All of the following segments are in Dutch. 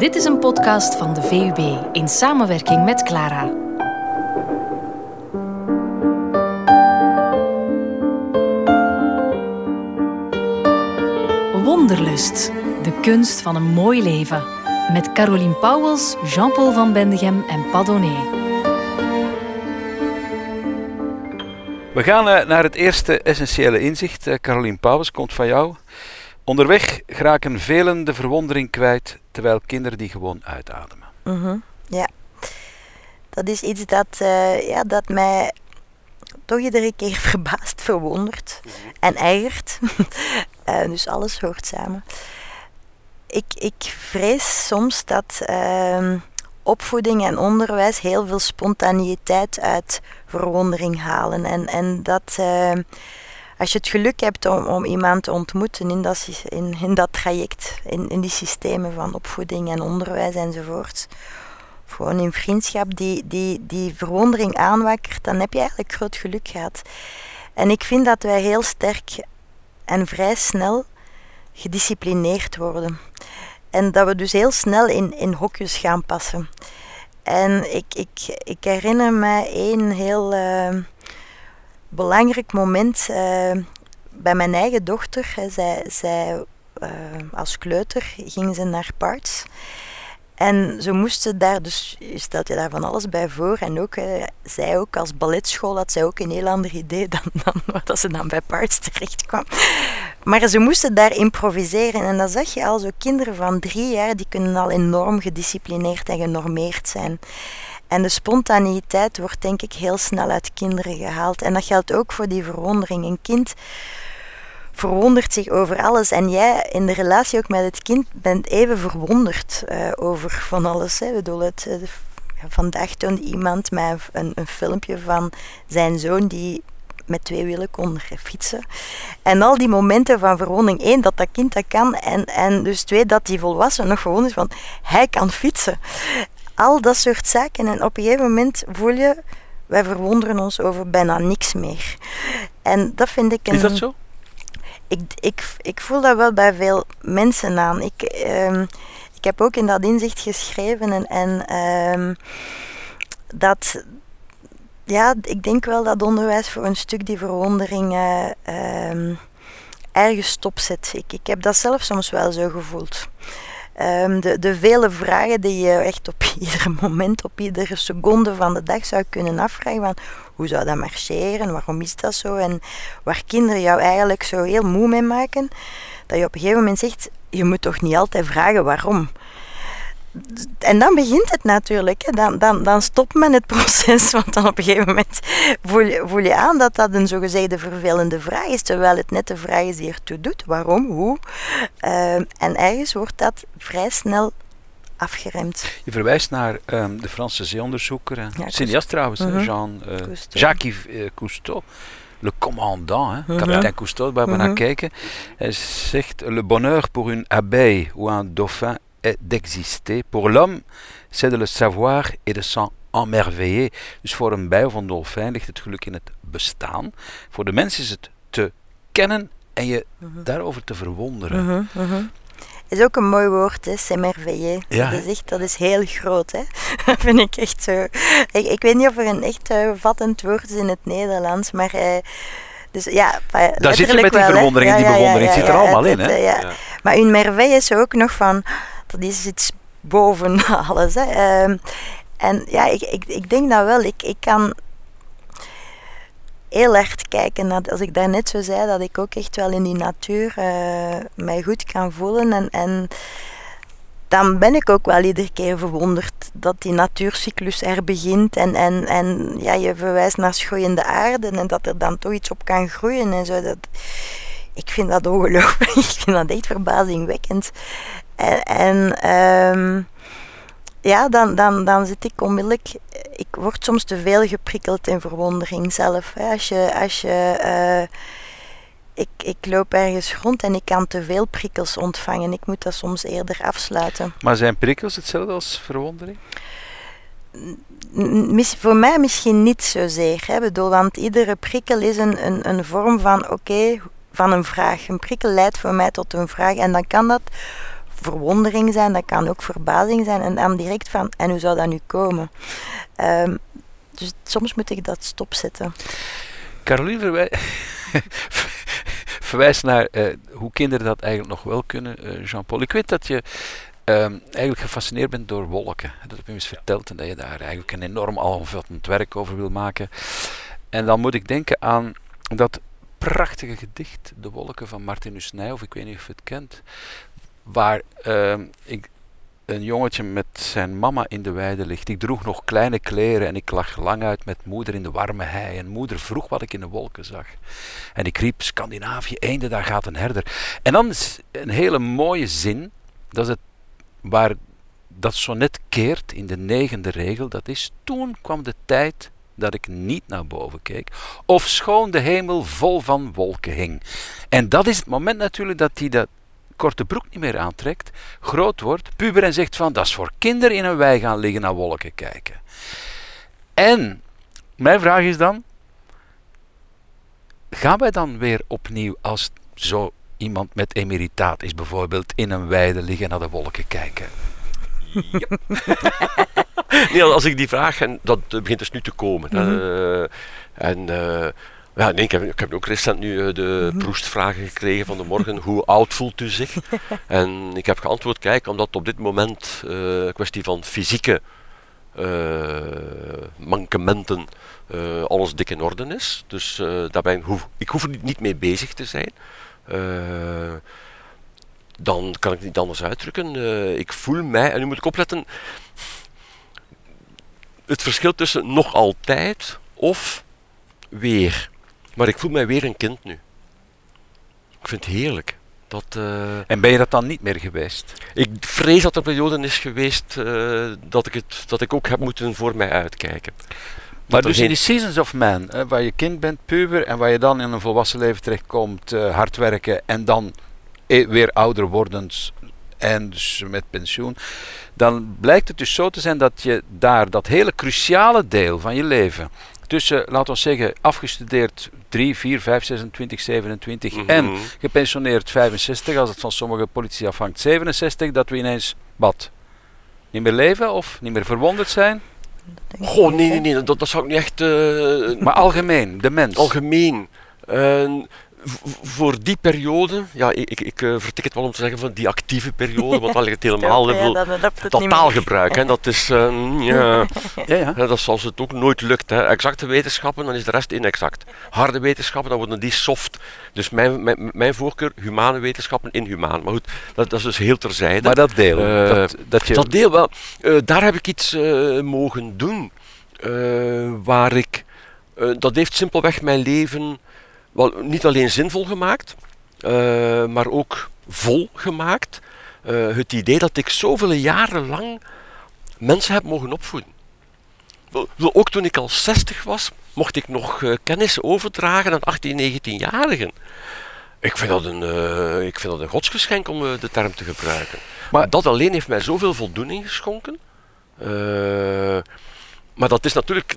Dit is een podcast van de VUB in samenwerking met Clara. Wonderlust, de kunst van een mooi leven. Met Caroline Pauwels, Jean-Paul van Bendegem en Padonné. We gaan eh, naar het eerste essentiële inzicht. Uh, Caroline Pauwels komt van jou. Onderweg geraken velen de verwondering kwijt, terwijl kinderen die gewoon uitademen. Mhm, ja, dat is iets dat, uh, ja, dat mij toch iedere keer verbaast, verwondert mm en ergert. uh, dus alles hoort samen. Ik, ik vrees soms dat uh, opvoeding en onderwijs heel veel spontaniteit uit verwondering halen. En, en dat ehm, als je het geluk hebt om, om iemand te ontmoeten in dat, in, in dat traject, in, in die systemen van opvoeding en onderwijs enzovoort, of gewoon in vriendschap, die, die, die verwondering aanwakkert, dan heb je eigenlijk groot geluk gehad. En ik vind dat wij heel sterk en vrij snel gedisciplineerd worden. En dat we dus heel snel in, in hokjes gaan passen. En ik, ik, ik herinner me één heel uh, belangrijk moment uh, bij mijn eigen dochter. Zij, zij uh, als kleuter ging ze naar parts. En ze moesten daar, dus je stelt je daar van alles bij voor. En ook, uh, zij ook als balletschool had zij ook een heel ander idee dan, dan wat ze dan bij Parts terecht kwam. Maar ze moesten daar improviseren. En dan zag je al zo kinderen van drie jaar, die kunnen al enorm gedisciplineerd en genormeerd zijn. En de spontaniteit wordt denk ik heel snel uit kinderen gehaald. En dat geldt ook voor die verwondering. Een kind verwondert zich over alles. En jij in de relatie ook met het kind bent even verwonderd uh, over van alles. Hè. Ik bedoel, het, vandaag toonde iemand mij een, een filmpje van zijn zoon die met twee wielen kon fietsen. En al die momenten van verwondering. één, dat dat kind dat kan. En, en dus twee, dat die volwassen nog gewoon is van, hij kan fietsen. Al dat soort zaken. En op een gegeven moment voel je, wij verwonderen ons over bijna niks meer. En dat vind ik een... Is dat zo? ik, ik, ik voel dat wel bij veel mensen aan. Ik, um, ik heb ook in dat inzicht geschreven en, en um, dat, ja, ik denk wel dat onderwijs voor een stuk die verwondering uh, um, ergens stopzet. Ik, ik heb dat zelf soms wel zo gevoeld. Um, de, de vele vragen die je echt op ieder moment, op iedere seconde van de dag zou kunnen afvragen. Hoe zou dat marcheren? Waarom is dat zo? En waar kinderen jou eigenlijk zo heel moe mee maken, dat je op een gegeven moment zegt: je moet toch niet altijd vragen waarom. En dan begint het natuurlijk. Hè. Dan, dan, dan stopt men het proces. Want dan op een gegeven moment voel je, voel je aan dat dat een zogezegde vervelende vraag is. Terwijl het net de vraag is die ertoe doet. Waarom? Hoe? Uh, en ergens wordt dat vrij snel afgeremd. Je verwijst naar um, de Franse zeeonderzoeker, ja, cineast trouwens, mm -hmm. Jean, uh, Jacques Cousteau. Le commandant, hein, mm -hmm. kapitein Cousteau, waar we mm -hmm. naar kijken. Hij zegt: Le bonheur pour une abeille ou un dauphin est d'exister. Pour l'homme, c'est de le savoir et de s'en emmerveiller. Dus voor een bij of een dolfijn ligt het geluk in het bestaan. Voor de mens is het te kennen en je -hmm. daarover te verwonderen. Mm -hmm is ook een mooi woord, hè, s'émerveiller. Ja. Dat, is echt, dat is heel groot, hè. dat vind ik echt zo. Ik, ik weet niet of er een echt uh, vattend woord is in het Nederlands, maar... Uh, dus ja, Daar zit je met die verwondering, ja, die bewondering ja, zit er allemaal in, hè? Ja. Maar een merveille is ook nog van, dat is iets boven alles, hè. Um, en ja, ik, ik, ik denk dat wel. Ik, ik kan heel erg kijken naar, als ik daarnet zo zei, dat ik ook echt wel in die natuur uh, mij goed kan voelen. En, en dan ben ik ook wel iedere keer verwonderd dat die natuurcyclus er begint. En, en, en ja, je verwijst naar schroeiende aarde en dat er dan toch iets op kan groeien en zo. Dat, ik vind dat ongelooflijk. ik vind dat echt verbazingwekkend. En, en um, ja, dan, dan, dan zit ik onmiddellijk. Ik word soms te veel geprikkeld in verwondering zelf. Hè. Als je. Als je uh, ik, ik loop ergens rond en ik kan te veel prikkels ontvangen. Ik moet dat soms eerder afsluiten. Maar zijn prikkels hetzelfde als verwondering? Mis, voor mij misschien niet zozeer. Hè, bedoel, want iedere prikkel is een, een, een vorm van oké, okay, van een vraag. Een prikkel leidt voor mij tot een vraag en dan kan dat verwondering zijn, dat kan ook verbazing zijn. En dan direct van, en hoe zou dat nu komen? Um, dus soms moet ik dat stopzetten. Caroline verwijst naar uh, hoe kinderen dat eigenlijk nog wel kunnen, uh, Jean-Paul. Ik weet dat je um, eigenlijk gefascineerd bent door wolken. Dat heb je eens verteld en dat je daar eigenlijk een enorm alomvattend werk over wil maken. En dan moet ik denken aan dat prachtige gedicht, De Wolken van Martinus Nijhoff, ik weet niet of je het kent, waar uh, ik, een jongetje met zijn mama in de weide ligt. Ik droeg nog kleine kleren en ik lag lang uit met moeder in de warme hei. En moeder vroeg wat ik in de wolken zag. En ik riep, Scandinavië, eende, daar gaat een herder. En dan is een hele mooie zin, dat is het, waar dat sonnet keert in de negende regel, dat is, toen kwam de tijd dat ik niet naar boven keek, of schoon de hemel vol van wolken hing. En dat is het moment natuurlijk dat hij dat korte broek niet meer aantrekt, groot wordt, puber en zegt van dat is voor kinderen in een wei gaan liggen naar wolken kijken. En mijn vraag is dan, gaan wij dan weer opnieuw als zo iemand met emeritaat is bijvoorbeeld in een weide liggen naar de wolken kijken? Yep. nee, als ik die vraag, en dat begint dus nu te komen. Mm en uh, ja, nee, ik heb, ik heb ook recent nu uh, de mm proestvragen gekregen van de morgen. Hoe oud voelt u zich? en ik heb geantwoord, kijk, omdat op dit moment uh, een kwestie van fysieke mankementen alles dik in orde is. Dus daar ben ik, hoef, ik hoef er niet mee bezig te zijn dan kan ik het niet anders uitdrukken. Uh, ik voel mij, en nu moet ik opletten, het verschil tussen nog altijd of weer. Maar ik voel mij weer een kind nu. Ik vind het heerlijk. Dat, uh, en ben je dat dan niet meer geweest? Ik vrees dat er perioden is geweest uh, dat, ik het, dat ik ook heb moeten voor mij uitkijken. Maar dus in die Seasons of Man, hè, waar je kind bent, puber, en waar je dan in een volwassen leven terechtkomt, uh, hard werken en dan e- weer ouder wordend en dus met pensioen, dan blijkt het dus zo te zijn dat je daar dat hele cruciale deel van je leven, tussen, laten we zeggen, afgestudeerd 3, 4, 5, 26, 27 mm -hmm. en gepensioneerd 65, als het van sommige politici afhangt 67, dat we ineens, wat, niet meer leven of niet meer verwonderd zijn? Goh, nee, nee, nee, dat, dat zou ik niet echt... Uh, maar algemeen, de mens. Algemeen. Uh, voor die periode, ja, ik, ik, ik uh, vertik het wel om te zeggen van die actieve periode, want dan ligt het helemaal ja, ja, dat, dat taalgebruik. Hè, dat is, uh, ja, ja, ja. dat is als het ook nooit lukt. Hè. Exacte wetenschappen, dan is de rest inexact. Harde wetenschappen, dan worden die soft. Dus mijn, mijn, mijn voorkeur, humane wetenschappen, inhumaan. Maar goed, dat, dat is dus heel terzijde. Maar dat deel, uh, dat, dat, je... dat deel wel, daar heb ik iets mogen doen waar ik, dat heeft simpelweg mijn leven wel, niet alleen zinvol gemaakt, uh, maar ook vol gemaakt. Uh, het idee dat ik zoveel jaren lang mensen heb mogen opvoeden. Ook toen ik al 60 was, mocht ik nog uh, kennis overdragen aan 18, 19-jarigen. Ik vind, dat een, uh, ik vind dat een godsgeschenk om uh, de term te gebruiken. Maar dat alleen heeft mij zoveel voldoening geschonken. maar dat is natuurlijk,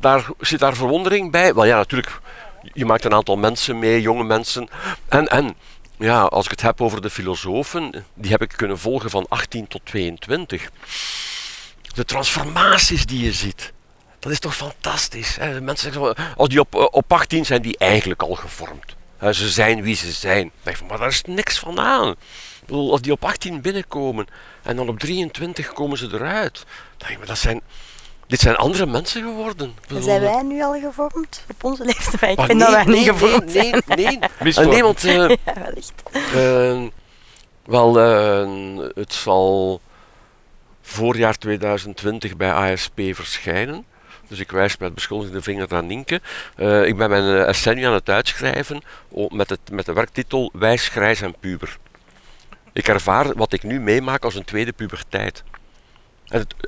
daar zit daar verwondering bij. Wel ja, natuurlijk je maakt een aantal mensen mee, jonge mensen. En, en ja, als ik het heb over de filosofen, die heb ik kunnen volgen van 18 tot 22. De transformaties die je ziet. Dat is toch fantastisch. Mensen zeggen, als die op, op 18 zijn, die eigenlijk al gevormd. Ze zijn wie ze zijn. Maar daar is niks van aan. Als die op 18 binnenkomen en dan op 23 komen ze eruit. Dan denk ik, dat zijn, dit zijn andere mensen geworden. Zijn wij nu al gevormd? Op onze leeftijd? Ik vind nee, dat wij niet gevormd nee, zijn. Nee, nee. Uh, nee want... Uh, ja, wellicht. Uh, wel, het zal voorjaar 2020 bij ASP verschijnen. Dus ik wijs met beschuldigende vinger naar Nienke. Uh, ik ben mijn essay nu aan het uitschrijven met, het, met de werktitel Wijs, Grijs en Puber. Ik ervaar wat ik nu meemaak als een tweede puberteit.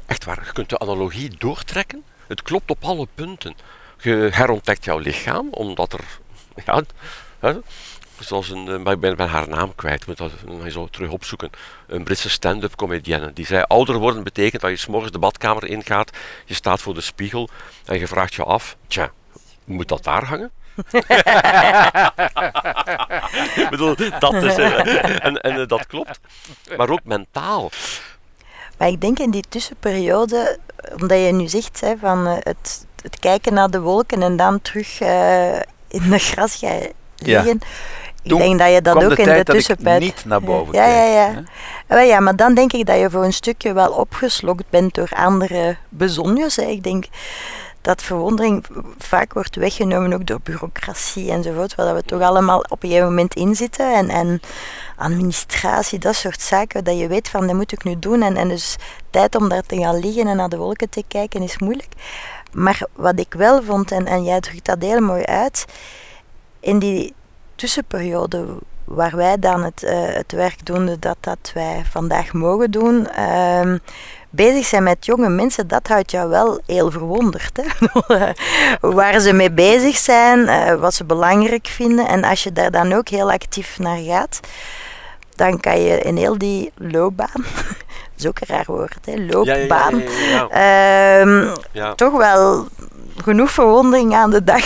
Echt waar, je kunt de analogie doortrekken. Het klopt op alle punten. Je herontdekt jouw lichaam, omdat er. Ja, zoals een, eh, ik ben, ben haar naam kwijt, moet dat eens terug opzoeken. Een Britse stand-up comedienne. Die zei: Ouder worden betekent dat je s'morgens de badkamer ingaat, je staat voor de spiegel en je vraagt je af: Tja, moet dat daar hangen? ik bedoel, dat is, en, en dat klopt. Maar ook mentaal. Maar ik denk in die tussenperiode, omdat je nu zegt hè, van het, het kijken naar de wolken en dan terug in de gras gaan liggen. Ja ik denk dat je dat ook in de tussentijd. niet naar boven ja, ja, ja. ja. ja, maar dan denk ik dat je voor een stukje wel opgeslokt bent door andere bezonjes. Ik denk dat verwondering vaak wordt weggenomen ook door bureaucratie enzovoort, waar we toch allemaal op een gegeven moment in zitten. En, en administratie, dat soort zaken, dat je weet van, dat moet ik nu doen. En, en dus tijd om daar te gaan liggen en naar de wolken te kijken is moeilijk. Maar wat ik wel vond, en, en jij drukt dat heel mooi uit, in die tussenperiode waar wij dan het, uh, het werk doen dat, dat wij vandaag mogen doen, uh, bezig zijn met jonge mensen, dat houdt jou wel heel verwonderd. Hè? waar ze mee bezig zijn, uh, wat ze belangrijk vinden. En als je daar dan ook heel actief naar gaat, dan kan je in heel die loopbaan, dat is ook een raar woord, hè? loopbaan, toch wel genoeg verwondering aan de dag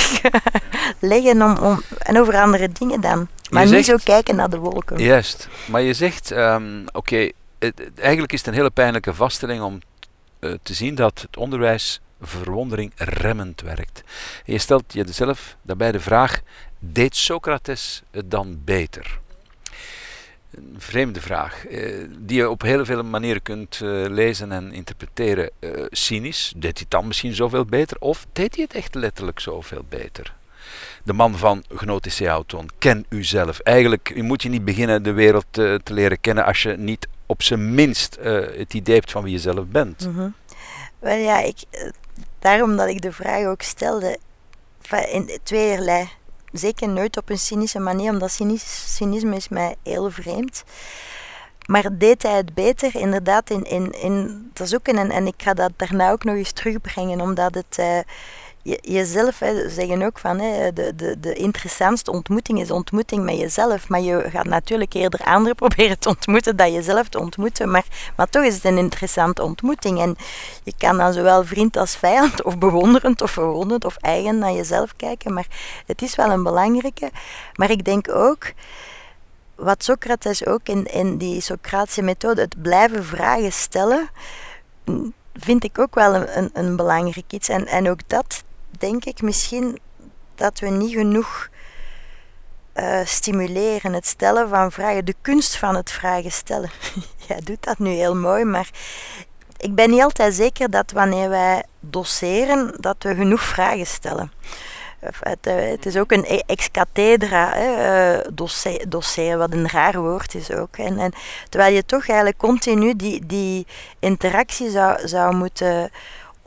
leggen om, om, en over andere dingen dan. Maar niet zo kijken naar de wolken. Juist. Maar je zegt, um, oké, eigenlijk is het een hele pijnlijke vaststelling om uh, te zien dat het onderwijs verwondering remmend werkt. Je stelt jezelf daarbij de vraag, deed Socrates het dan beter? een vreemde vraag, eh, die je op heel veel manieren kunt eh, lezen en interpreteren. Cynisch, deed hij het dan misschien zoveel beter? Of deed hij het echt letterlijk zoveel beter? De man van Gnotische Auton, ken uzelf. Eigenlijk moet je niet beginnen de wereld te leren kennen als je niet op zijn minst het idee hebt van wie je zelf bent. Mm Wel ja, ik, daarom dat ik de vraag ook stelde, in tweeërlei zeker nooit op een cynische manier, omdat cynisme is mij heel vreemd. Maar deed hij het beter? Inderdaad, in, in, in te zoeken. En, en ik ga dat daarna ook nog eens terugbrengen, omdat het... Uh, je, jezelf, zeggen ook van hè, de, de, de interessantste ontmoeting is ontmoeting met jezelf. Maar je gaat natuurlijk eerder anderen proberen te ontmoeten dan jezelf te ontmoeten. Maar, maar toch is het een interessante ontmoeting. En je kan dan zowel vriend als vijand, of bewonderend of verwonderd of eigen naar jezelf kijken. Maar het is wel een belangrijke. Maar ik denk ook wat Socrates ook in, in die Socratische methode, het blijven vragen stellen, vind ik ook wel een, een, een belangrijk iets. En, en ook dat denk ik misschien dat we niet genoeg uh, stimuleren. Het stellen van vragen, de kunst van het vragen stellen. Jij doet dat nu heel mooi, maar ik ben niet altijd zeker dat wanneer wij doseren, dat we genoeg vragen stellen. Het, uh, het is ook een e-, ex cathedra, hè, uh, doseren, wat een raar woord is ook. En, en, terwijl je toch eigenlijk continu die, die interactie zou, zou moeten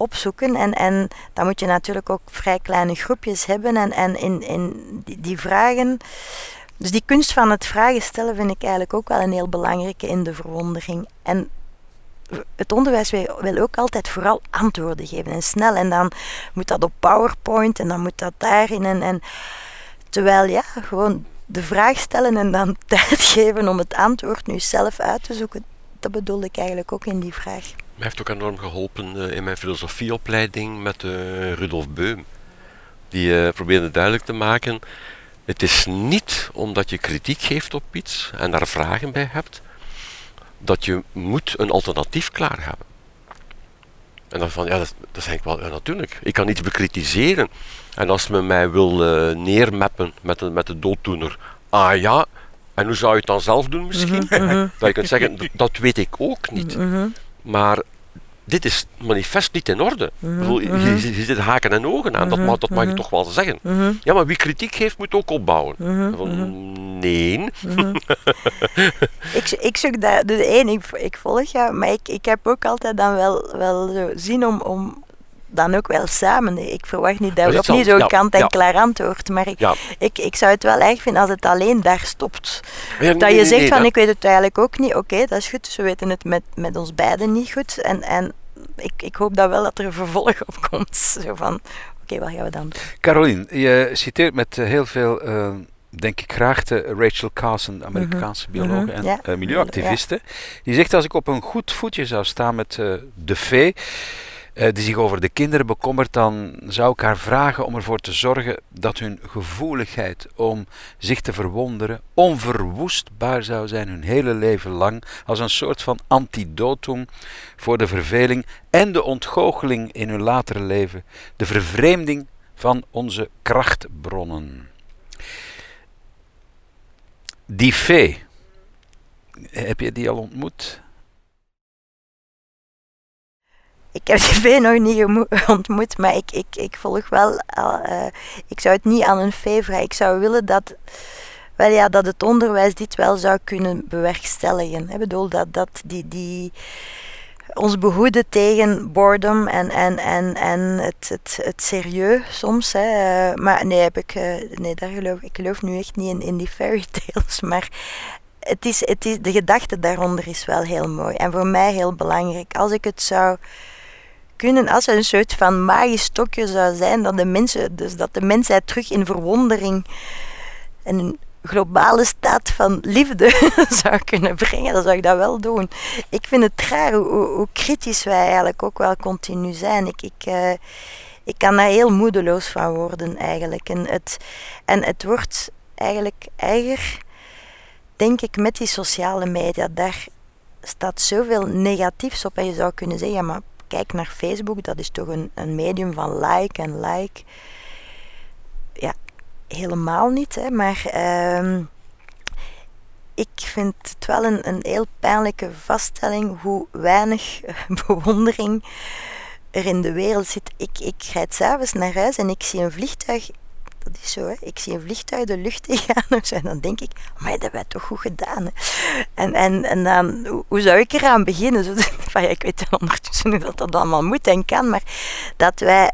opzoeken. En, en dan moet je natuurlijk ook vrij kleine groepjes hebben. En, en in, in die, die vragen. Dus die kunst van het vragen stellen vind ik eigenlijk ook wel een heel belangrijke in de verwondering. En het onderwijs wil, ook altijd vooral antwoorden geven en snel. En dan moet dat op PowerPoint en dan moet dat daarin. En, en terwijl ja, gewoon de vraag stellen en dan tijd geven om het antwoord nu zelf uit te zoeken. Dat bedoelde ik eigenlijk ook in die vraag. Mij heeft ook enorm geholpen uh, in mijn filosofieopleiding met uh, Rudolf Beum. Die uh, probeerde duidelijk te maken: het is niet omdat je kritiek geeft op iets en daar vragen bij hebt, dat je moet een alternatief klaar hebben. En dan van ja, dat, dat is eigenlijk wel ja, natuurlijk. Ik kan iets bekritiseren. En als men mij wil neermappen met, de, met de dooddoener, ah ja, en hoe zou je het dan zelf doen misschien? Mhm, mhm. dat je kunt zeggen, dat weet ik ook niet. Mhm, maar dit is manifest niet in orde. Mm je, je, je, zit haken en ogen aan, dat, mag, dat mag je toch wel zeggen. Ja, maar wie kritiek geeft, moet ook opbouwen. Van, nee. ik, ik zoek daar, dus één, ik, ik volg jou, maar ik, ik heb ook altijd dan wel, wel zin om, om dan ook wel samen. Ik verwacht niet dat we opnieuw zo'n kant-en-klaar antwoord. Maar ik, ik, ik zou het wel erg vinden als het alleen daar stopt. dat je zegt van ik weet het eigenlijk ook niet. Oké, dat is goed. Dus we weten het met, met ons beiden niet goed. En, en ik, ik hoop dat wel dat er een vervolg op komt. Zo van, oké, wat gaan we dan doen? Caroline, je citeert met eh, heel veel... Uh, denk ik graag de Rachel Carson, Amerikaanse mm bioloog en uh, milieuactiviste. Die zegt als ik op een goed voetje zou staan met uh, de vee, die zich over de kinderen bekommert, dan zou ik haar vragen om ervoor te zorgen dat hun gevoeligheid om zich te verwonderen onverwoestbaar zou zijn hun hele leven lang, als een soort van antidotum voor de verveling en de ontgoocheling in hun latere leven, de vervreemding van onze krachtbronnen. Die fee, heb je die al ontmoet? Ik heb vee nog niet ontmoet, maar ik, ik, ik volg wel. Uh, ik zou het niet aan een vee vragen. Ik zou willen dat, wel ja, dat het onderwijs dit wel zou kunnen bewerkstelligen. Ik bedoel, dat, dat die, die ons behoeden tegen boredom en, en, en, en het, het, het serieus soms. Hè. Eh, maar nee, heb ik, eh, nee daar geloof, ik geloof nu echt niet in, in die fairy tales. Maar het is, het is, de gedachte daaronder is wel heel mooi. En voor mij heel belangrijk. Als ik het zou kunnen, als er een soort van magisch stokje zou zijn, dat de, mensen, dus dat de mensheid terug in verwondering en een globale staat van liefde zou kunnen brengen, dan zou ik dat wel doen. Ik vind het raar hoe, kritisch wij eigenlijk ook wel continu zijn. Ik, ik, uh, ik kan daar heel moedeloos van worden eigenlijk. En het, en het wordt eigenlijk erger, denk ik, met die sociale media. Daar staat zoveel negatiefs op en je zou kunnen zeggen, maar kijk naar Facebook, dat is toch een, een medium van like en like. Ja, helemaal niet, hè, maar uh, ik vind het wel een, een heel pijnlijke vaststelling hoe weinig bewondering er in de wereld zit. Ik, ik rijd s'avonds naar huis en ik zie een vliegtuig dat is zo, hè. ik zie een vliegtuig de lucht in gaan en dan denk ik, maar dat hebben wij toch goed gedaan. Hè. En, en, en dan, hoe zou ik eraan beginnen? Zo, van, ja, ik weet ondertussen hoe dat, dat allemaal moet en kan, maar dat wij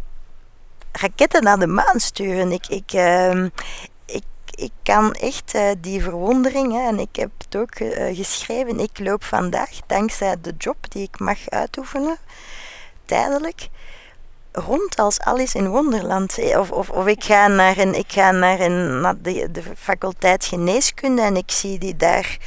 raketten naar de maan sturen. Ik, ik, uh, ik, ik kan echt uh, die verwondering, hè, en ik heb het ook uh, geschreven, ik loop vandaag dankzij de job die ik mag uitoefenen, tijdelijk, rond als Alice in Wonderland. Of, of, of ik ga naar, een, ik ga naar, een, naar de, de faculteit geneeskunde en ik zie die daar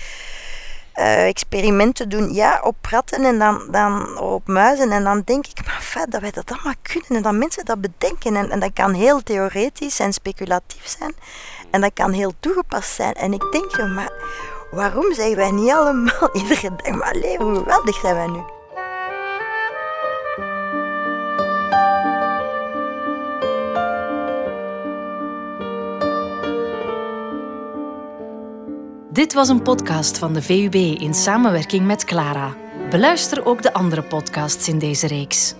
uh, experimenten doen. Ja, op ratten en dan, dan op muizen. En dan denk ik, maar feit dat wij dat allemaal kunnen en dat mensen dat bedenken. En, en dat kan heel theoretisch en speculatief zijn. En dat kan heel toegepast zijn. En ik denk, maar waarom zeggen wij niet allemaal iedere dag, maar alleen hoe geweldig zijn wij nu? Dit was een podcast van de VUB in samenwerking met Clara. Beluister ook de andere podcasts in deze reeks.